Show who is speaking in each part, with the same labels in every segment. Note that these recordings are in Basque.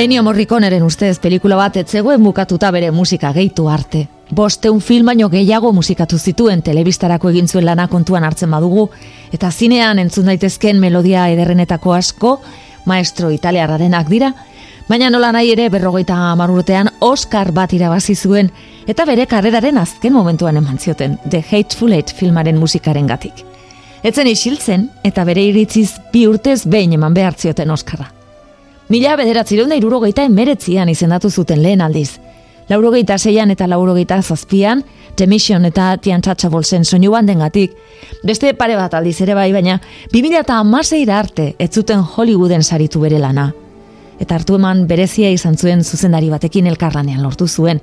Speaker 1: Ennio Morriconeren ustez pelikula bat etzegoen bukatuta bere musika gehitu arte. Bosteun film baino gehiago musikatu zituen telebistarako egin zuen lana kontuan hartzen badugu, eta zinean entzun daitezken melodia ederrenetako asko, maestro italiarrarenak dira, baina nola nahi ere berrogeita amarrutean Oscar bat irabazi zuen, eta bere karreraren azken momentuan eman zioten, The Hateful Eight filmaren musikaren gatik. Etzen isiltzen, eta bere iritziz bi urtez behin eman behar zioten Oscarra. Mila bederatzireun da irurogeita emeretzian izendatu zuten lehen aldiz. Laurogeita zeian eta laurogeita zazpian, The Mission eta Untouchable zen soinu banden gatik. Beste pare bat aldiz ere bai, baina 2000 eta amaseira arte ez zuten Hollywooden saritu bere lana. Eta hartu eman berezia izan zuen zuzendari batekin elkarlanean lortu zuen,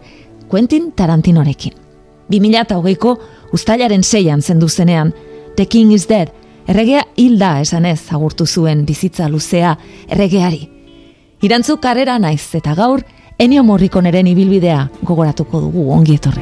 Speaker 1: Quentin Tarantinorekin. 2000 eta hogeiko ustailaren zeian zendu zenean, The King is Dead, erregea hilda esanez agurtu zuen bizitza luzea erregeari. Irantzu karrera naiz eta gaur, Ennio Morriconeren ibilbidea gogoratuko dugu ongi etorri.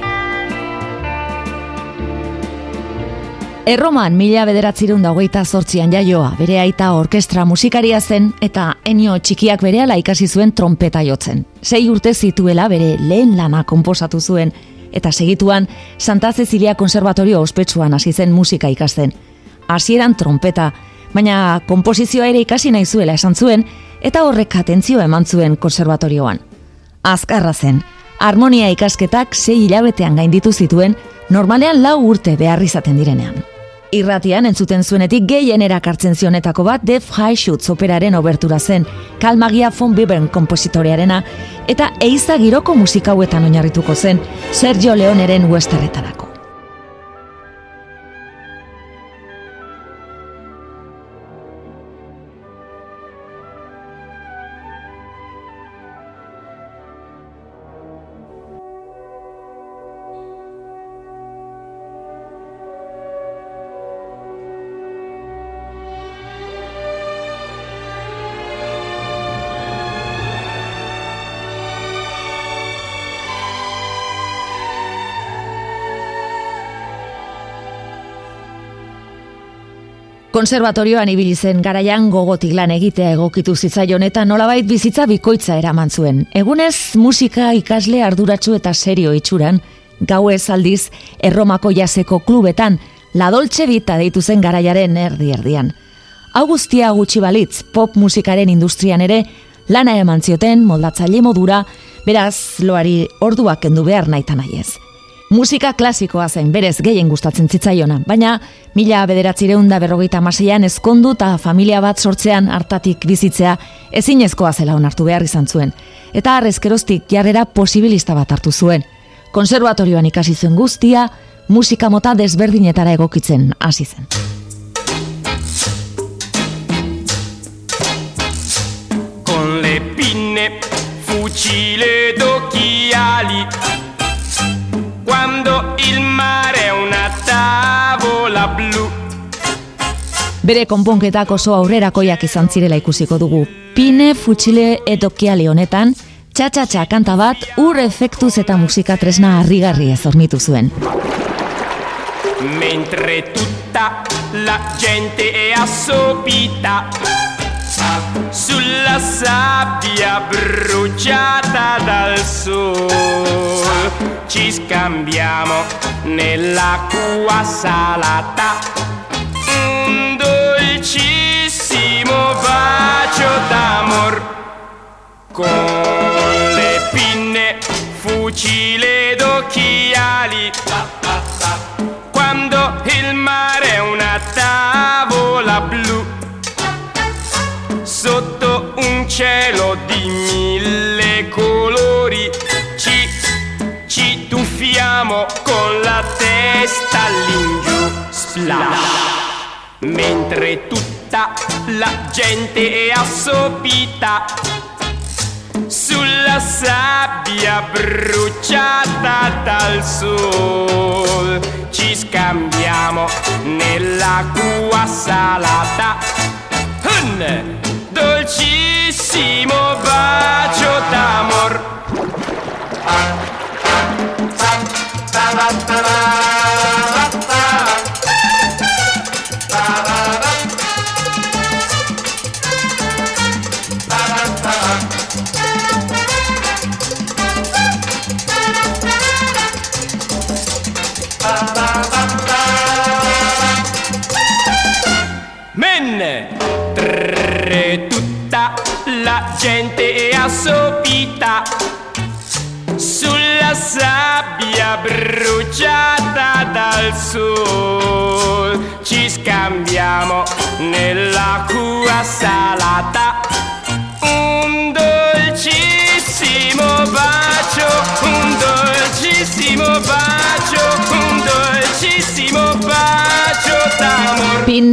Speaker 1: Erroman mila bederatzirun da hogeita zortzian jaioa, bere aita orkestra musikaria zen eta Ennio txikiak berehala ikasi zuen trompeta jotzen. Sei urte zituela bere lehen lana konposatu zuen eta segituan Santa Cecilia Konservatorio ospetsuan hasi zen musika ikasten. Hasieran trompeta, baina konposizioa ere ikasi nahi zuela esan zuen eta horrek atentzio eman zuen konservatorioan azkarra zen. Harmonia ikasketak sei hilabetean gainditu zituen, normalean lau urte behar izaten direnean. Irratian entzuten zuenetik gehien erakartzen zionetako bat Def High Shoots operaren obertura zen, Kalmagia von Bibern kompositorearena, eta eiza giroko musikauetan oinarrituko zen, Sergio Leoneren westerretarako. Konservatorioan ibili zen garaian gogotik lan egitea egokitu zitzaion eta nolabait bizitza bikoitza eraman zuen. Egunez musika ikasle arduratsu eta serio itxuran, gauez aldiz erromako jaseko klubetan, la dolce vita deitu zen garaiaren erdi erdian. Augustia gutxi balitz pop musikaren industrian ere, lana eman zioten moldatzaile modura, beraz loari orduak kendu behar naita nahiez. Musika klasikoa zen, berez gehien gustatzen zitzaiona, baina mila bederatzireun da berrogeita amaseian ezkondu eta familia bat sortzean hartatik bizitzea ezinezkoa zela onartu behar izan zuen. Eta arrezkeroztik jarrera posibilista bat hartu zuen. Konservatorioan ikasi zuen guztia, musika mota desberdinetara egokitzen hasi zen.
Speaker 2: Con le pinne, fucile d'occhiali,
Speaker 1: Bere konponketak oso aurrerakoiak izan zirela ikusiko dugu. Pine futxile edokiali honetan, txatxatxa kanta bat ur efektuz eta musika tresna harrigarri ez hornitu zuen.
Speaker 2: Mentre tutta la gente è assopita sulla sabbia bruciata dal sole ci scambiamo nell'acqua salata dolcissimo bacio d'amor. Con le pinne fucile d'occhiali quando il mare è una tavola blu. Sotto un cielo di mille colori. Ci, ci tuffiamo con la testa all'ingiù splash mentre tutta la gente è assopita sulla sabbia bruciata dal sol ci scambiamo nell'acqua salata un dolcissimo bacio d'amor bene.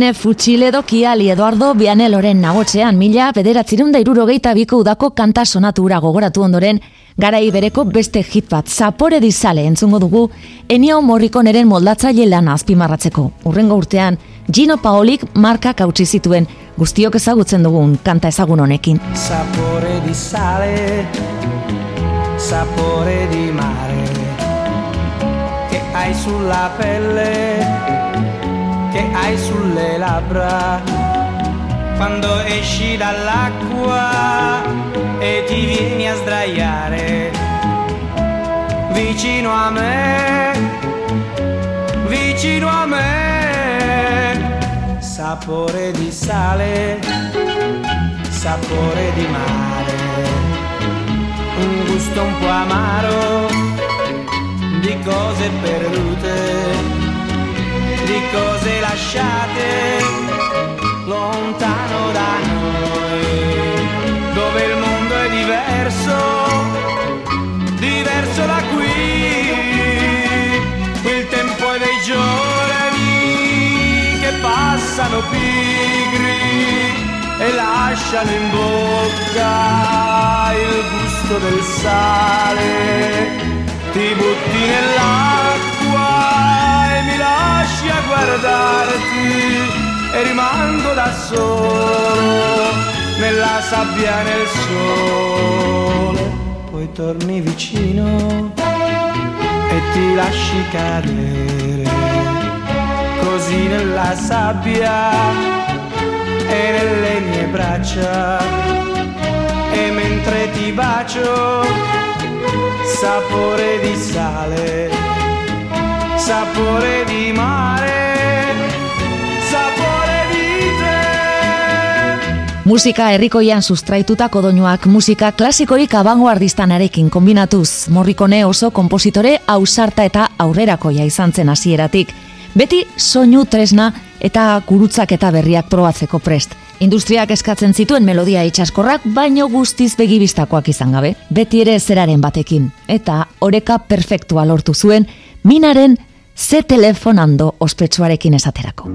Speaker 2: D'amor.
Speaker 1: Pinne futxile dokiali Eduardo Bianeloren nagotzean mila bederatzireun da irurogeita biko udako kanta sonatura gogoratu ondoren garai bereko beste hit bat zapore dizale entzungo dugu Ennio Morriconeren moldatzaile lana azpimarratzeko. Urrengo urtean Gino Paolik markak hautsi zituen guztiok ezagutzen dugun kanta ezagun honekin.
Speaker 3: sapore di sale, sapore di mare, che hai sulla pelle, hai sulle labbra, quando esci dall'acqua e ti vieni a sdraiare vicino a me, vicino a me, sapore di sale sapore di mare, un gusto un po' amaro di cose perdute, cose lasciate lontano da noi, dove il mondo è diverso, diverso da qui, il tempo è dei giorni che passano pigri e lasciano in bocca il gusto del sale. Ti butti nell'acqua lasci a guardarti e rimango da solo nella sabbia e nel sole. Poi torni vicino e ti lasci cadere così nella sabbia e nelle mie braccia e mentre ti bacio sapore di sale sapore di mare sapore di te
Speaker 1: Musika herrikoian sustraitutako doinuak musika klasikorik abangoardistanarekin kombinatuz, Morricone oso kompositore ausarta eta aurrerakoia izan zen hasieratik. Beti soinu tresna eta gurutzak eta berriak probatzeko prest. Industriak eskatzen zituen melodia itxaskorrak, baino guztiz begibistakoak izan gabe. Beti ere zeraren batekin. Eta oreka perfektua lortu zuen, minaren ze telefonando ospetsuarekin esaterako.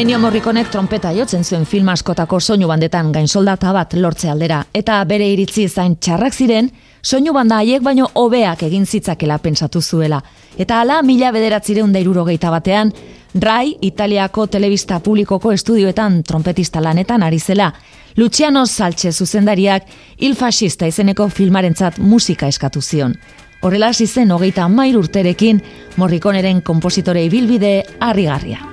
Speaker 1: Ennio Morrikonek trompeta jotzen zuen film askotako soinu bandetan gain soldata bat lortze aldera, eta bere iritzi zain txarrak ziren, soinu banda haiek baino hobeak egin zitzakela pentsatu zuela. Eta hala mila bederatzireun dairurogeita batean, Rai, Italiako telebista publikoko estudioetan trompetista lanetan ari zela, Luciano Salche zuzendariak il fascista izeneko filmarentzat musika eskatu zion. Horrela zen hogeita mair urterekin, morrikoneren kompositorei bilbide harrigarria.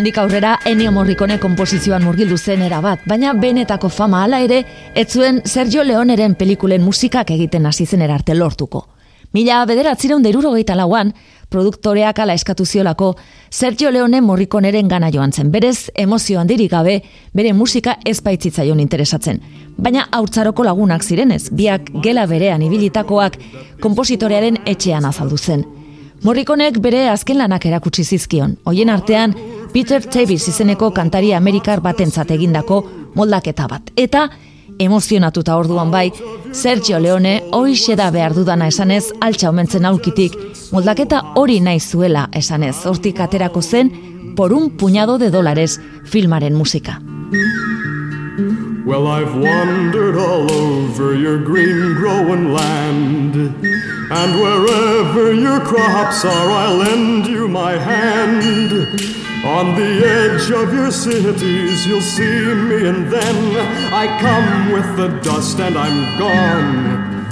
Speaker 1: Handik aurrera Ennio Morricone konposizioan murgildu zen erabat, baina benetako fama hala ere, ez zuen Sergio Leoneren pelikulen musikak egiten hasi zen erarte lortuko. Mila bederatzireun deruro gehieta lauan, produktoreak ala eskatu ziolako, Sergio Leone Morriconeren gana joan zen. Berez, emozio handirik gabe, bere musika ez baitzitzaion interesatzen. Baina haurtzaroko lagunak zirenez, biak gela berean ibilitakoak, kompositorearen etxean azaldu zen. Morrikonek bere azken lanak erakutsi zizkion. Hoien artean, Peter Tavis izeneko kantari amerikar batentzat egindako moldaketa bat. Eta emozionatuta orduan bai, Sergio Leone hori da behar dudana esanez altxa omentzen aulkitik, moldaketa hori nahi zuela esanez, hortik aterako zen, por un puñado de dólares filmaren musika.
Speaker 4: Well, I've wandered all over your green growing land And wherever your crops are, I'll lend you my hand On the edge of your cities you'll see me and then I come with the dust and I'm gone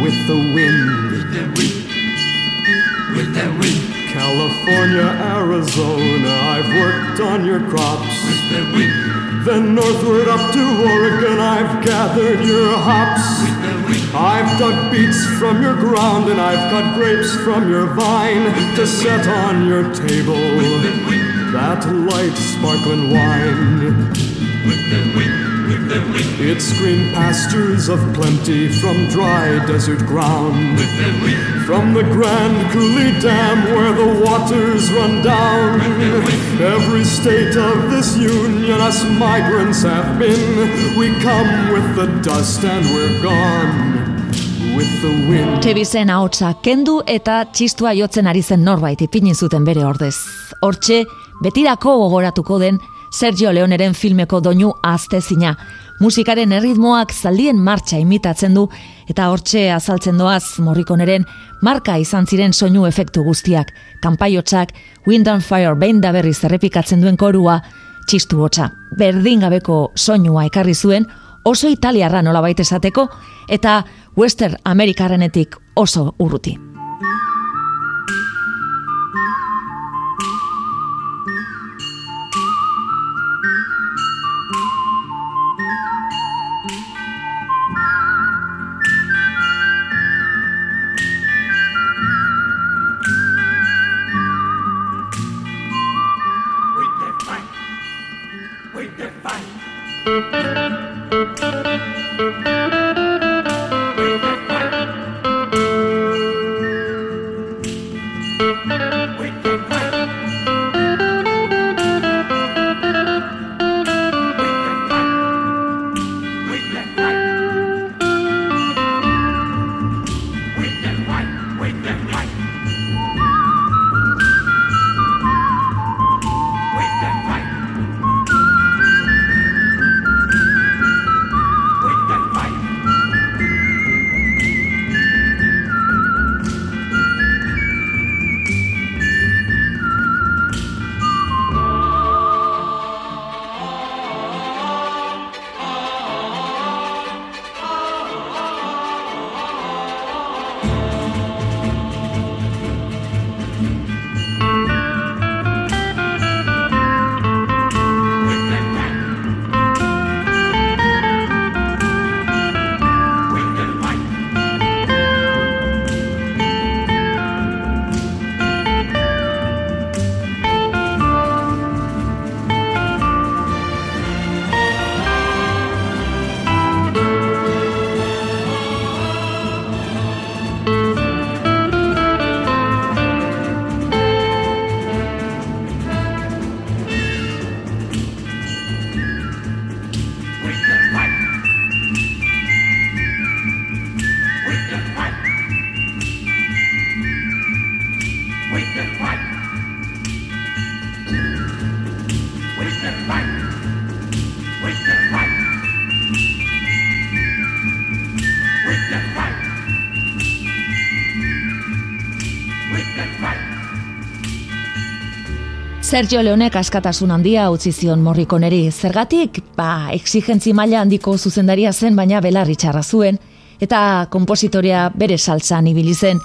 Speaker 4: with the wind. With the wind. With the wind. California, Arizona, I've worked on your crops. With the wind. Then northward up to Oregon, I've gathered your hops. With the wind. I've dug beets from your ground and I've cut grapes from your vine to set on your table. With the wind that light sparkling wine. With the wind, with the wind. It's green pastures of plenty from dry desert ground. With the wind. From the Grand Coulee Dam where the waters run down. Every state of this union us migrants have been. We come with the dust and we're gone.
Speaker 1: Tebizen ahotsa kendu eta txistua jotzen ari zen norbait ipinin zuten bere ordez. Hortxe, betirako gogoratuko den Sergio Leoneren filmeko doinu aztezina. Musikaren erritmoak zaldien martxa imitatzen du eta hortxe azaltzen doaz morrikoneren marka izan ziren soinu efektu guztiak. Kanpaiotzak, Wind and Fire behin da berriz errepikatzen duen korua, txistu hotza. Berdin gabeko soinua ekarri zuen, oso italiarra nola esateko, eta Western Amerikarrenetik oso urruti. Sergio Leonek askatasun handia utzi zion morrikoneri. Zergatik, ba, exigentzi maila handiko zuzendaria zen, baina belarri txarra zuen, eta kompositoria bere saltzan ibili zen.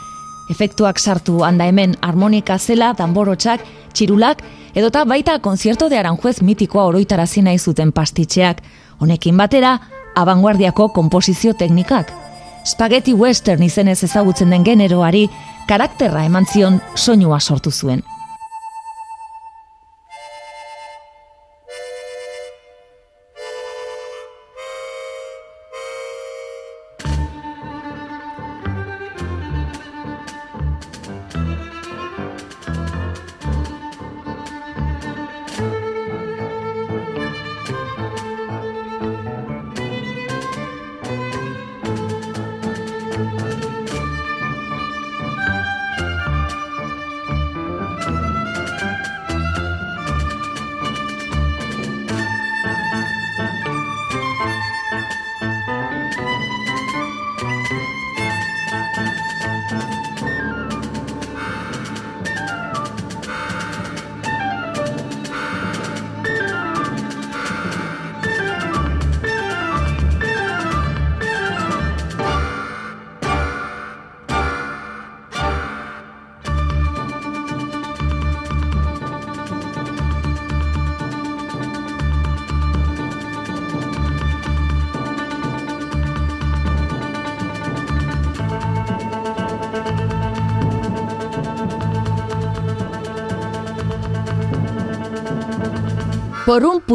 Speaker 1: Efektuak sartu handa hemen harmonika zela, danborotxak, txirulak, edota baita konzierto de aranjuez mitikoa oroitarazi nahi zuten pastitxeak. Honekin batera, abanguardiako komposizio teknikak. Spaghetti western izenez ezagutzen den generoari, karakterra eman zion soinua sortu zuen.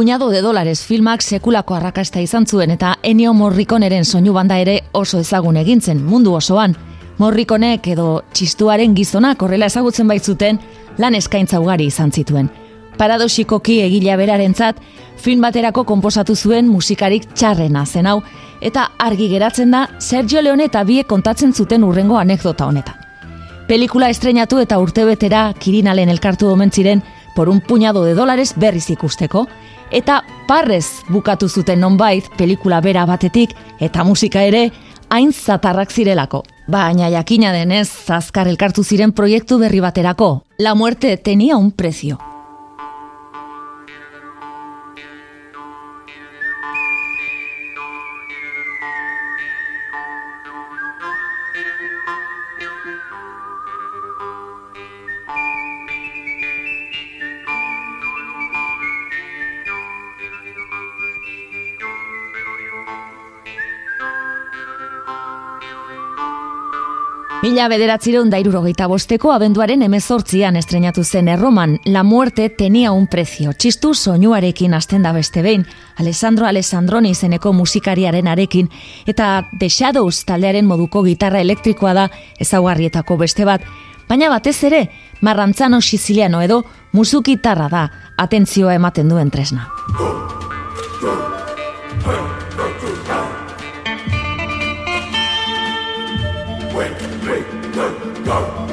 Speaker 1: Puñado de dólares filmak sekulako arrakasta izan zuen eta Ennio Morriconeren soinu banda ere oso ezagun egintzen mundu osoan. Morriconek edo txistuaren gizonak horrela ezagutzen baitzuten lan eskaintza ugari izan zituen. Paradoxikoki egila berarentzat film baterako konposatu zuen musikarik txarrena zen hau eta argi geratzen da Sergio Leone eta biek kontatzen zuten urrengo anekdota honetan. Pelikula estrenatu eta urtebetera kirinalen elkartu omen ziren por un puñado de dólares berriz ikusteko, eta parrez bukatu zuten nonbait pelikula bera batetik eta musika ere hain zatarrak zirelako. Baina jakina denez, azkar elkartu ziren proiektu berri baterako. La muerte tenía un precio. Mila bederatzireun dairurogeita bosteko abenduaren emezortzian estrenatu zen erroman, La Muerte tenia un prezio, txistu soinuarekin hasten da beste behin, Alessandro Alessandroni izeneko musikariaren arekin, eta The Shadows taldearen moduko gitarra elektrikoa da ezaugarrietako beste bat, baina batez ere, marrantzano siziliano edo musukitarra da, atentzioa ematen duen tresna. Wait. go.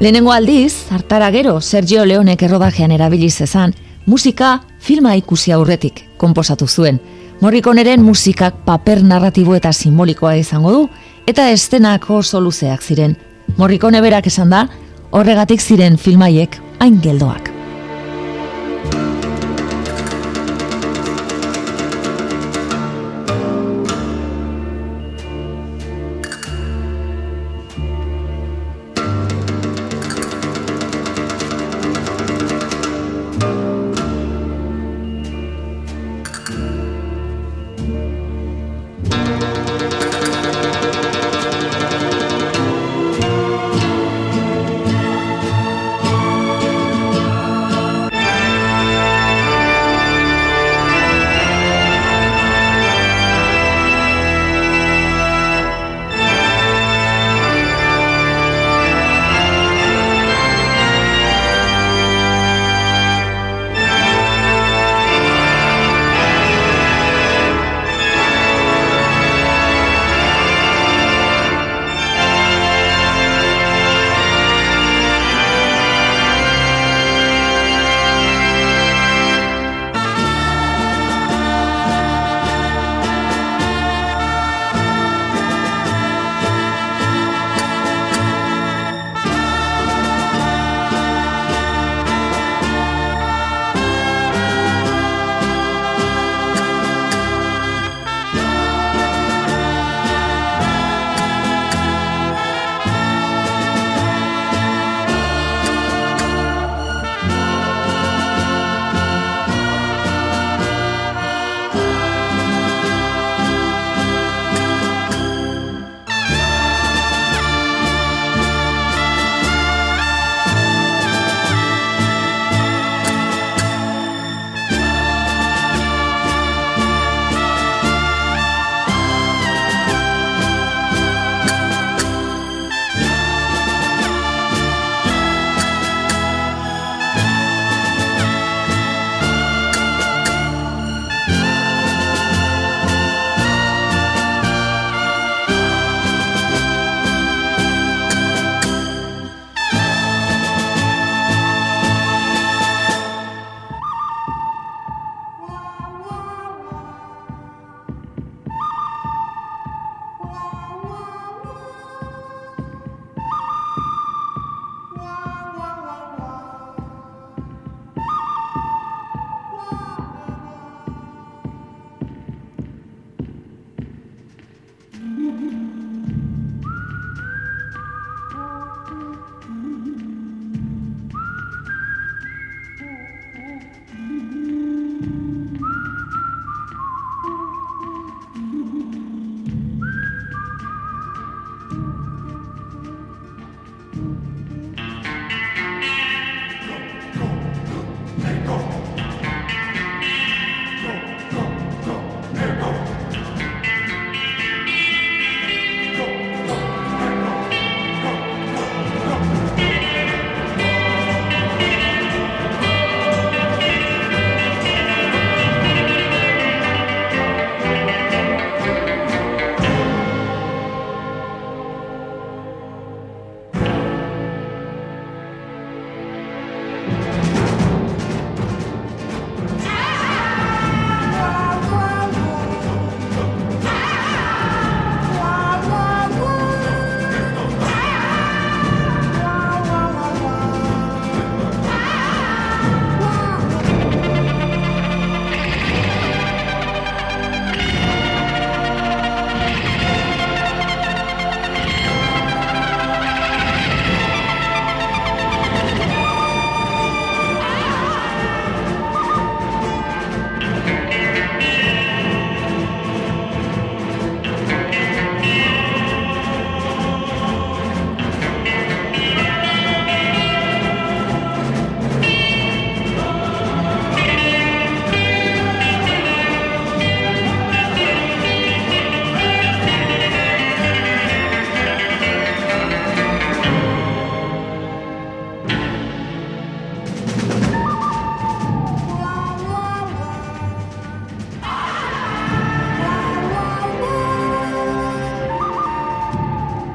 Speaker 1: Lehenengo aldiz, hartara gero Sergio Leonek errodajean erabili zezan, musika filma ikusi aurretik konposatu zuen. Morrikoneren musikak paper narratibo eta simbolikoa izango du, eta estenako soluzeak ziren. Morrikone berak esan da, horregatik ziren filmaiek hain geldoak.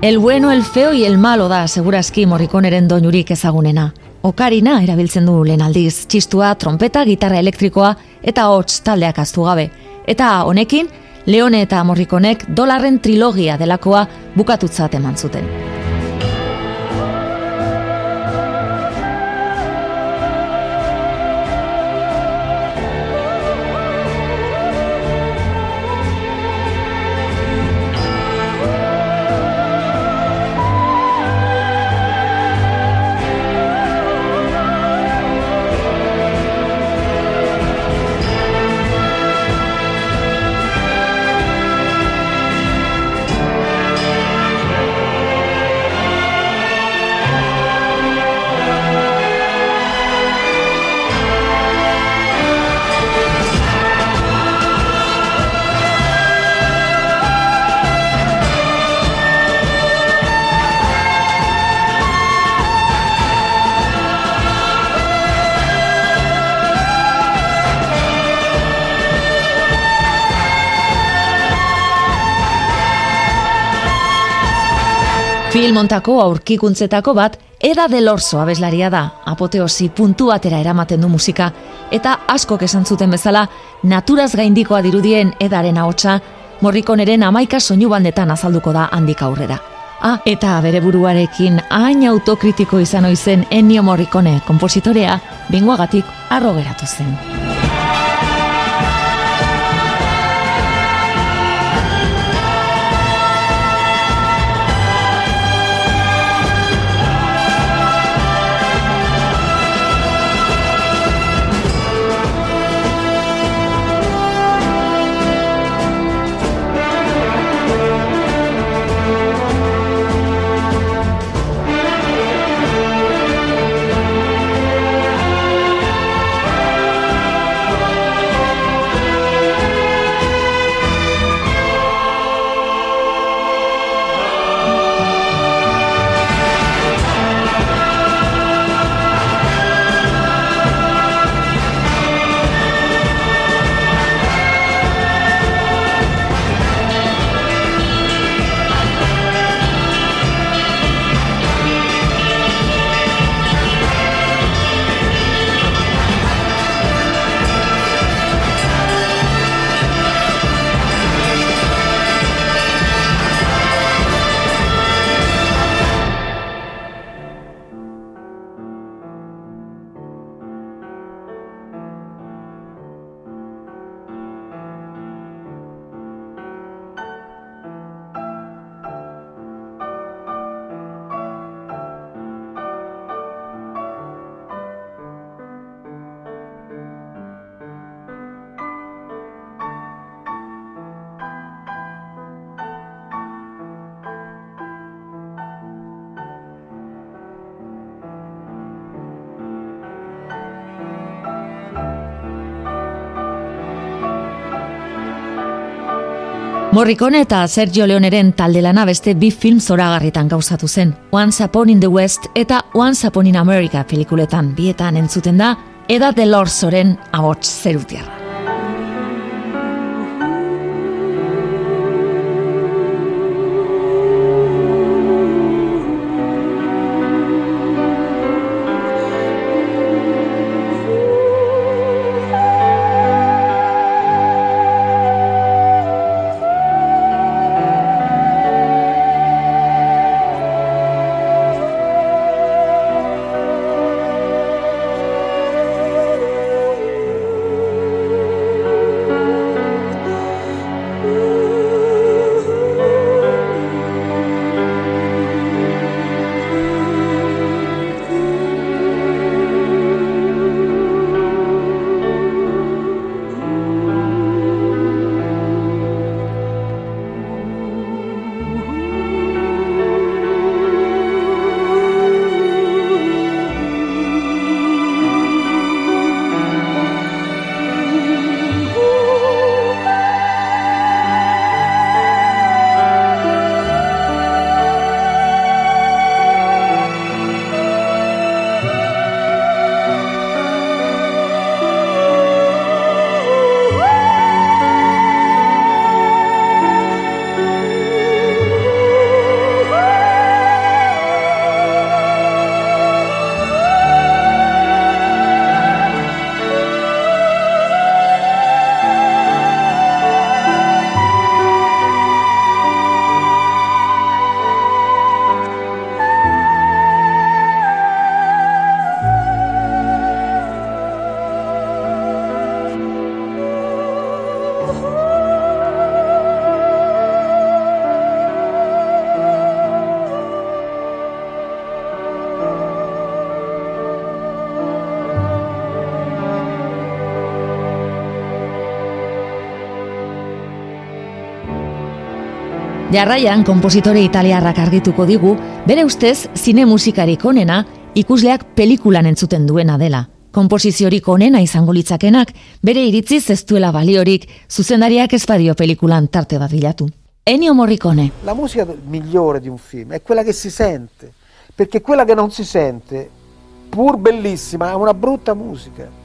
Speaker 1: El bueno, el feo y el malo da, segurazki morrikoneren doinurik ezagunena. Okarina erabiltzen du lehen aldiz, txistua, trompeta, gitarra elektrikoa eta hots taldeak aztu gabe. Eta honekin, Leone eta Morrikonek dolarren trilogia delakoa bukatutzat eman zuten. Filmontako aurkikuntzetako bat Eda Delorso abeslaria da, apoteosi puntu batera eramaten du musika, eta askok esan zuten bezala, naturaz gaindikoa dirudien edaren ahotsa, morrikoneren amaika soinu bandetan azalduko da handik aurrera. Ah, eta bere buruarekin hain autokritiko izan oizen Ennio Morricone kompositorea, binguagatik arro geratu zen. Morricone eta Sergio Leoneren talde lana beste bi film zoragarritan gauzatu zen. Once Upon in the West eta Once Upon in America pelikuletan bietan entzuten da, Eda Delorsoren abots zerutiarra. Jarraian, kompositore italiarrak argituko digu, bere ustez, zine musikarik onena, ikusleak pelikulan entzuten duena dela. Komposiziorik onena izango litzakenak, bere iritziz ez duela baliorik, zuzendariak ez badio pelikulan tarte bat bilatu. Ennio Morricone.
Speaker 5: La musica migliore di un film è quella che si sente, perché quella che non si sente, pur bellissima, è una brutta musica.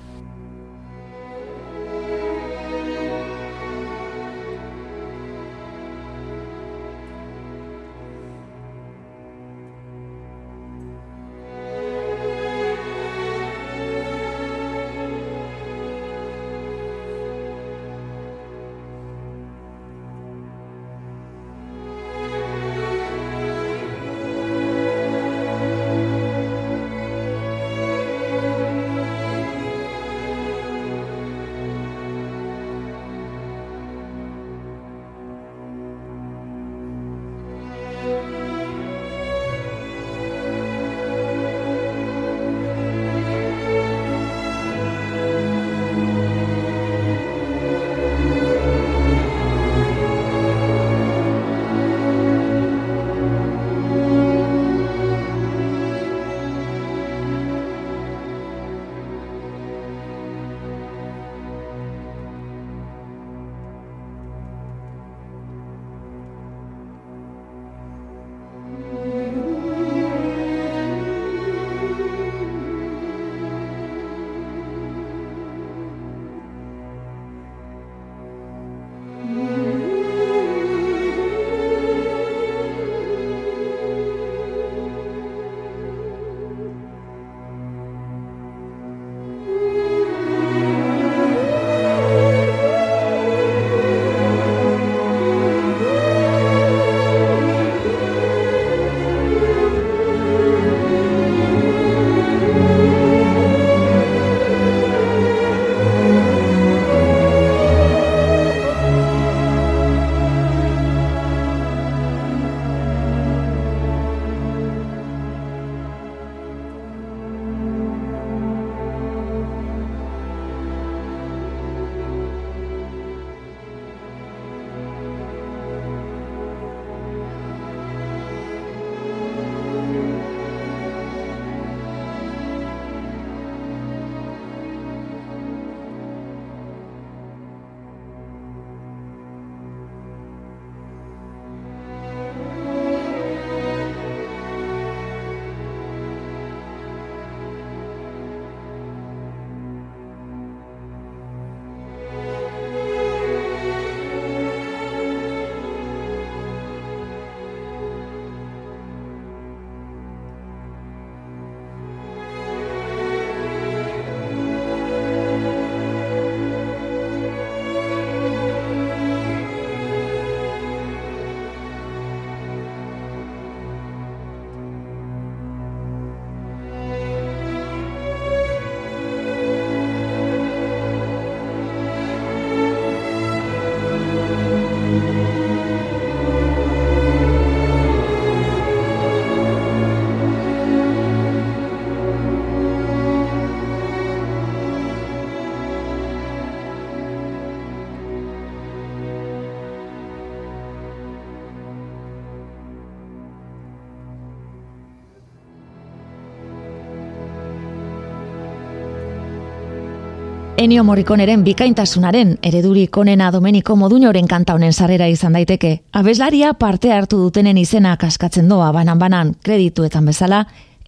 Speaker 1: Ennio Morriconeren bikaintasunaren eredurik onena Domenico Moduñoren kanta honen sarrera izan daiteke. Abeslaria parte hartu dutenen izena kaskatzen doa banan-banan kredituetan bezala,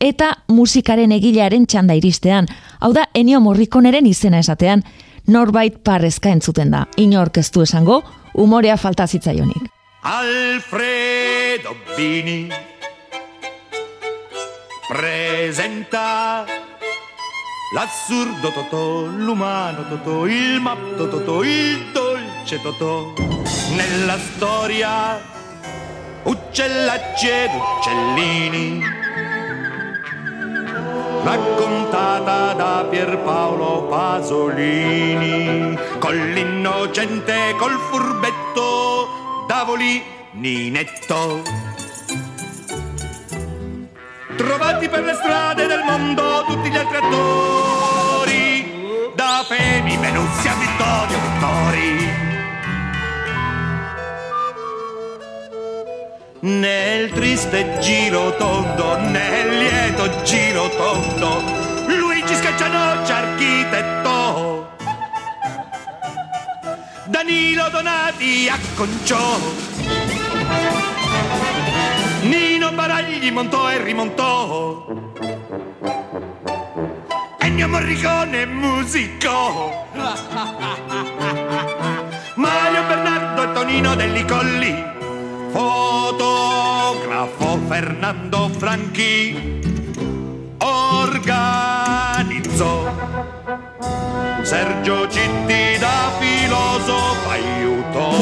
Speaker 1: eta musikaren egilearen txanda iristean, hau da Ennio Morriconeren izena esatean, norbait parrezka entzuten da. Inork ez du esango, umorea falta zitzaionik.
Speaker 6: Alfredo Bini presenta L'assurdo Totò, l'umano Totò, il matto Totò, il dolce Totò. Nella storia uccellacci ed uccellini, raccontata da Pierpaolo Pasolini, con l'innocente, col furbetto, Davoli Ninetto trovati per le strade del mondo tutti gli altri attori, da Femi, Venuzia, Vittorio, Vittori. nel triste giro tondo, nel lieto giro tondo, Luigi Scaccianoci architetto. Danilo Donati acconciò. Baragli montò e rimontò. Ennio Morricone musicò. Mario Bernardo e Tonino Delli Colli. Fotografo Fernando Franchi. Organizzò. Sergio Citti da filosofo aiutò.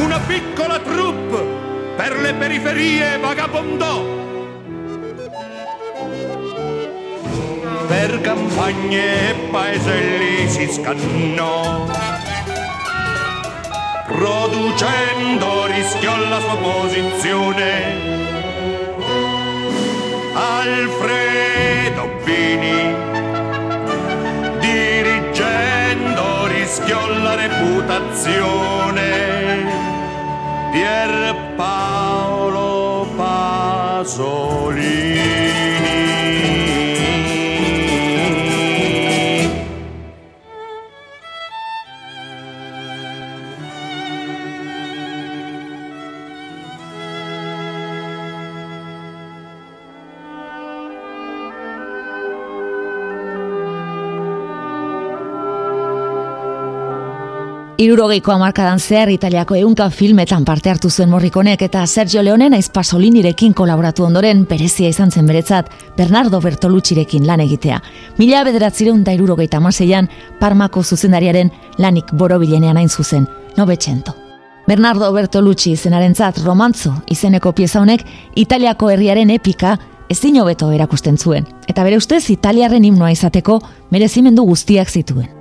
Speaker 6: Una piccola troupe per le periferie vagabondò. Per campagne e paeselli si scannò. Producendo rischiò la sua posizione. Alfredo Bini dirigendo rischiò la reputazione Pierpaolo Pasolini
Speaker 1: Irurogeiko hamarkadan zehar Italiako eunka filmetan parte hartu zuen morrikonek eta Sergio Leone naiz Pasolinirekin kolaboratu ondoren berezia izan zen beretzat Bernardo Bertoluccirekin lan egitea. Mila bederatzireun da irurogeita amaseian Parmako zuzendariaren lanik borobilenean hain zuzen, Novecento. Bernardo Bertolucci izenarentzat romantzo izeneko pieza honek Italiako herriaren epika ezin hobeto erakusten zuen, eta bere ustez Italiarren himnoa izateko merezimendu guztiak zituen.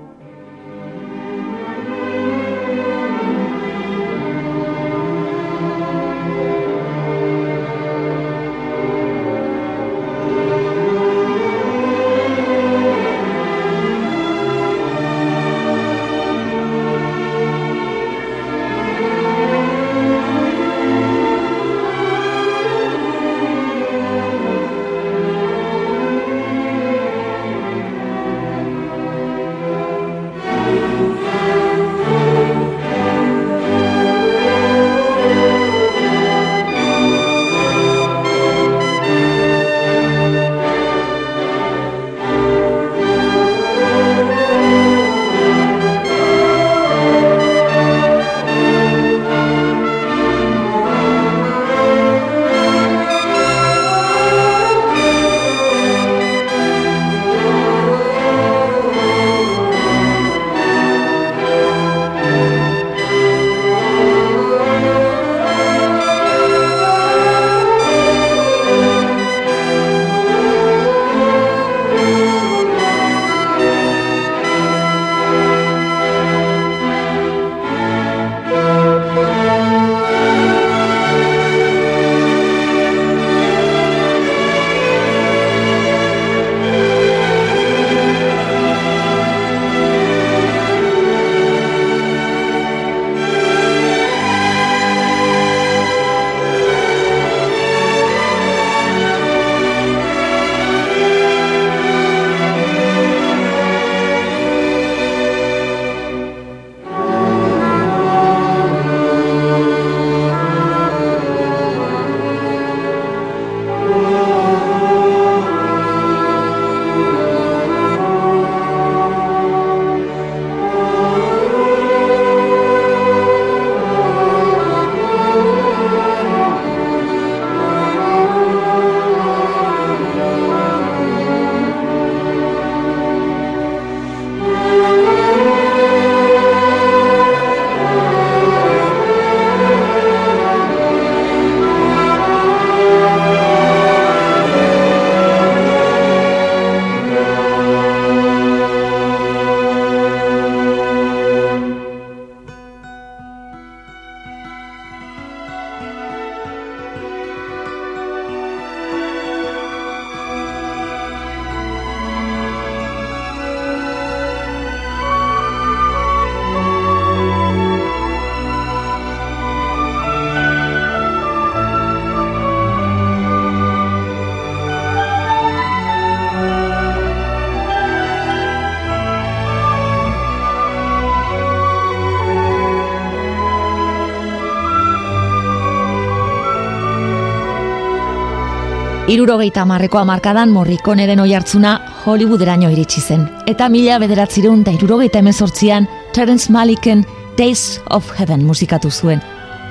Speaker 1: Irurogeita marreko amarkadan morrikoneren oi hartzuna Hollywooderaino iritsi zen. Eta mila bederatzireun da irurogeita emezortzian Terence Maliken Days of Heaven musikatu zuen.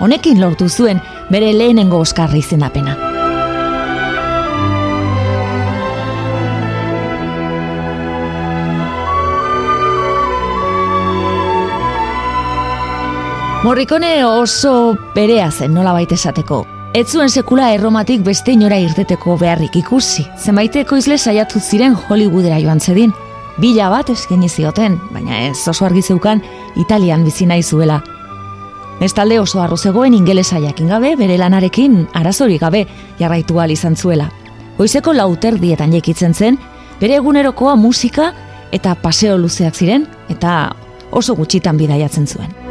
Speaker 1: Honekin lortu zuen bere lehenengo oskarra izendapena. Morrikone oso berea zen nola baita esateko. Ez zuen sekula erromatik beste inora irteteko beharrik ikusi. Zenbaiteko izle saiatu ziren Hollywoodera joan zedin. Bila bat eskaini zioten, baina ez oso argi zeukan Italian bizi nahi zuela. Bestalde oso arrozegoen ingelesa jakin gabe, bere lanarekin arazorik gabe jarraitu ahal izan zuela. Goizeko lauter dietan jekitzen zen, bere egunerokoa musika eta paseo luzeak ziren, eta oso gutxitan bidaiatzen zuen.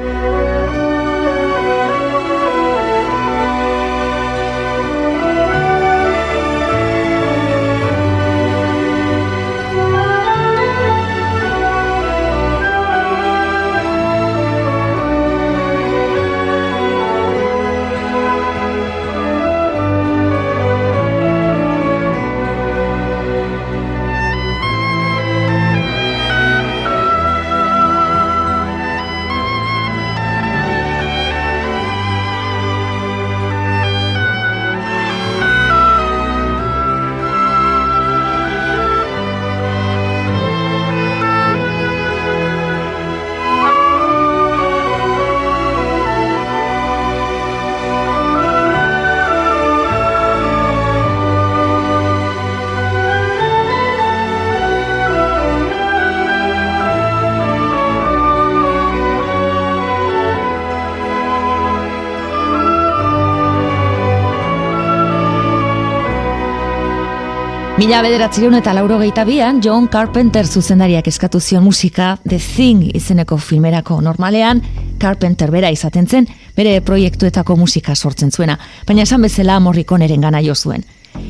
Speaker 1: Mila bederatzireun eta lauro bian, John Carpenter zuzendariak eskatu zion musika The Thing izeneko filmerako normalean, Carpenter bera izaten zen, bere proiektuetako musika sortzen zuena, baina esan bezala morrikoneren gana jo zuen.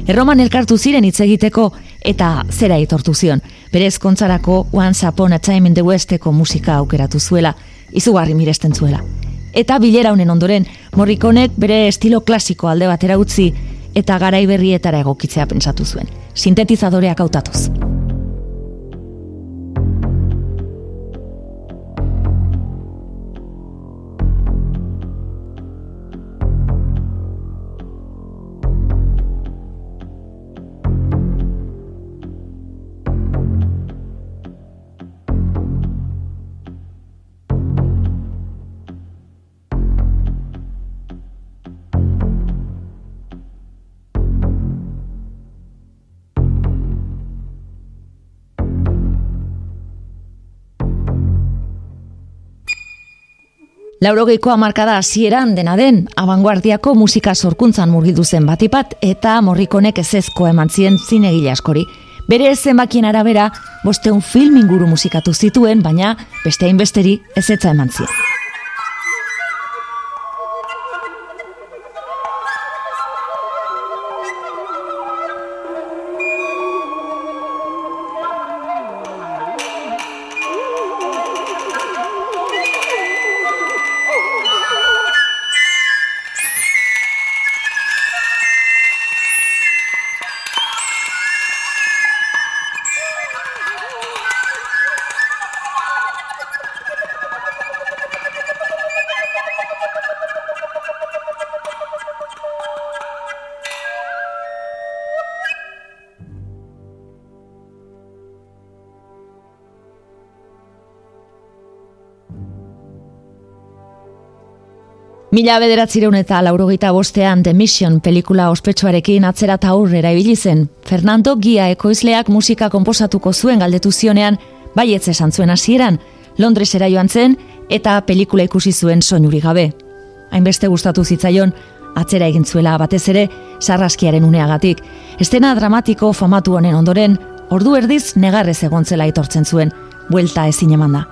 Speaker 1: Erroman elkartu ziren hitz egiteko eta zera itortu zion, bere ezkontzarako Once Upon a Time in the Westeko musika aukeratu zuela, izugarri miresten zuela. Eta bilera honen ondoren, morrikonek bere estilo klasiko alde batera utzi eta garai berrietara egokitzea pentsatu zuen sintetizadore hautatuz. Laurogeiko hamarkada hasieran dena den, abanguardiako musika sorkuntzan murgildu zen batipat eta morrikonek ezezko eman zien zinegile askori. Bere zenbakien arabera, bosteun film inguru musikatu zituen, baina beste hainbesteri ezetza eman zien. Mila bederatzireun eta laurogeita bostean The Mission pelikula ospetsuarekin atzera eta aurrera ibili zen. Fernando Gia ekoizleak musika konposatuko zuen galdetu zionean, baietz esan zuen hasieran, Londresera joan zen eta pelikula ikusi zuen soinuri gabe. Hainbeste gustatu zitzaion, atzera egin zuela batez ere sarraskiaren uneagatik. Estena dramatiko famatu honen ondoren, ordu erdiz negarrez egontzela itortzen zuen, buelta ezin eman da.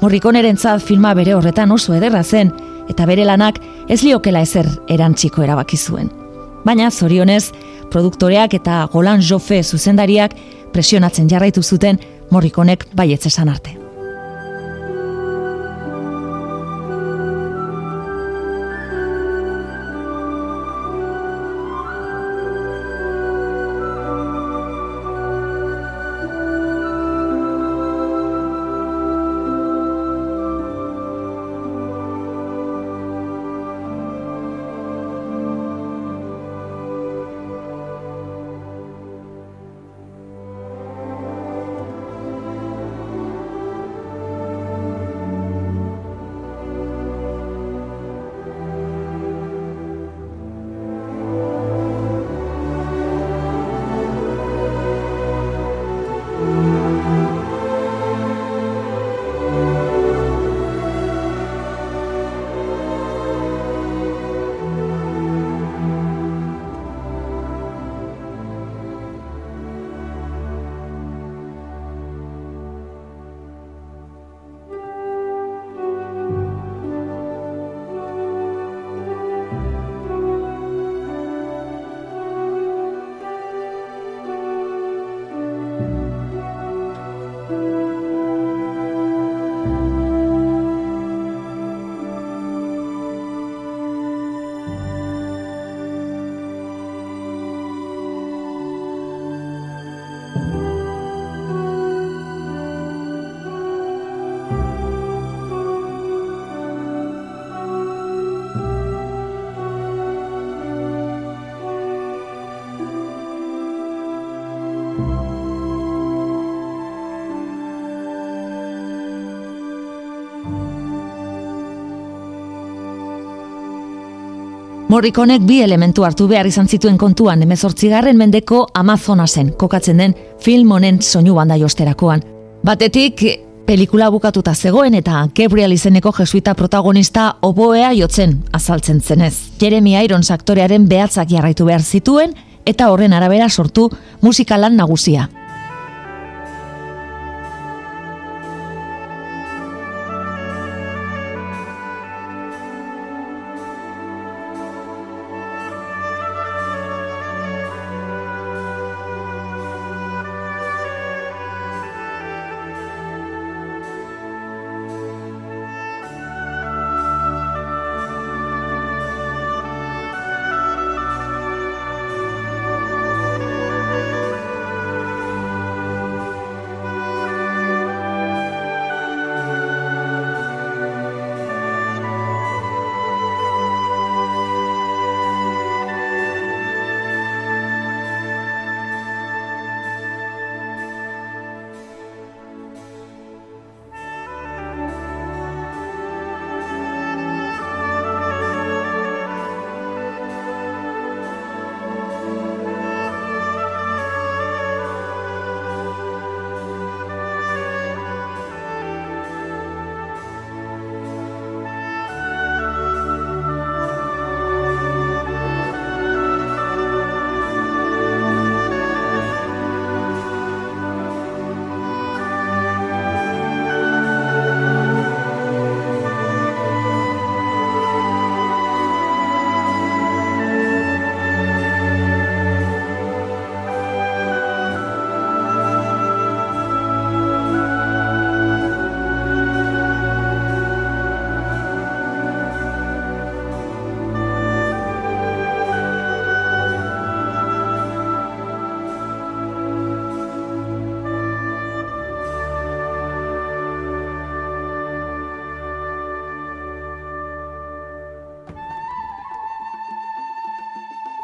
Speaker 1: Morrikoneren filma bere horretan oso ederra zen, eta bere lanak ez liokela ezer erantziko erabaki zuen. Baina zorionez, produktoreak eta Golan Jofe zuzendariak presionatzen jarraitu zuten morrikonek baietzesan arte. Morrikonek bi elementu hartu behar izan zituen kontuan emezortzigarren mendeko Amazonasen kokatzen den film honen soinu banda josterakoan. Batetik, pelikula bukatuta zegoen eta Gabriel izeneko jesuita protagonista oboea jotzen azaltzen zenez. Jeremy Irons aktorearen behatzak jarraitu behar zituen eta horren arabera sortu musikalan nagusia.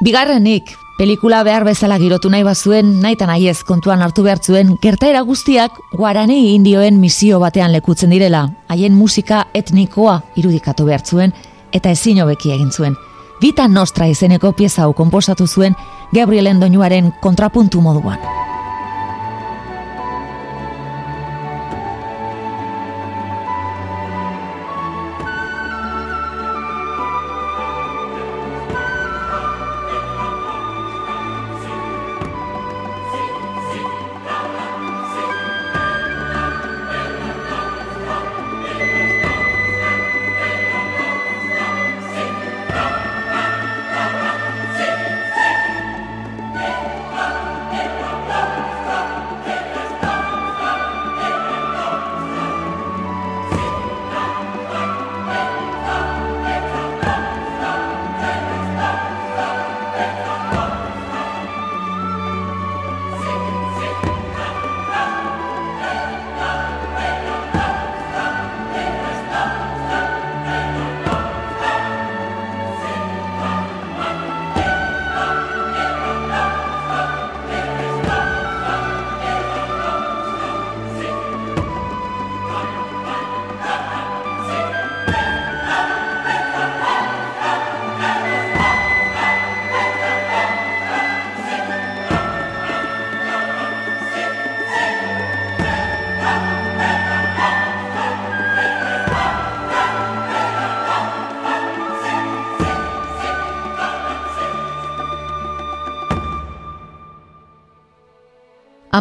Speaker 1: Bigarrenik, pelikula behar bezala girotu nahi bazuen, nahi eta nahi ez kontuan hartu behar zuen, gertaera guztiak guarani indioen misio batean lekutzen direla, haien musika etnikoa irudikatu behar zuen, eta ezin hobeki egin zuen. Vita Nostra izeneko pieza hau konposatu zuen Gabrielen doinuaren kontrapuntu moduan.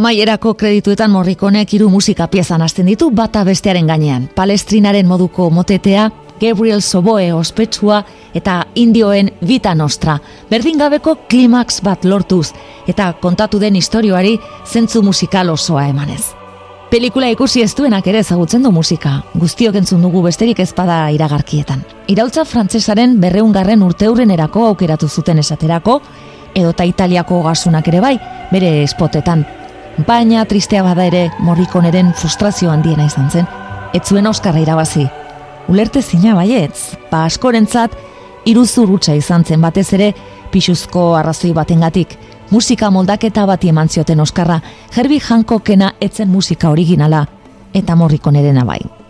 Speaker 1: Amaierako kredituetan morrikonek hiru musika piezan hasten ditu bata bestearen gainean. Palestrinaren moduko motetea, Gabriel Soboe ospetsua eta indioen Vita Nostra. Berdin gabeko klimaks bat lortuz eta kontatu den istorioari zentzu musikal osoa emanez. Pelikula ikusi ez duenak ere ezagutzen du musika, guztiok entzun dugu besterik ezpada iragarkietan. Iraultza frantsesaren berreungarren urteurren erako aukeratu zuten esaterako, edota italiako gasunak ere bai, bere espotetan, baina tristea bada ere morrikoneren frustrazio handiena izan zen, ez zuen Oskarra irabazi. Ulerte zina baietz, ba askorentzat iruzur hutsa izan zen batez ere pixuzko arrazoi batengatik, musika moldaketa bati eman zioten Oskarra, Herbie Hancokena etzen musika originala, eta morrikoneren abai.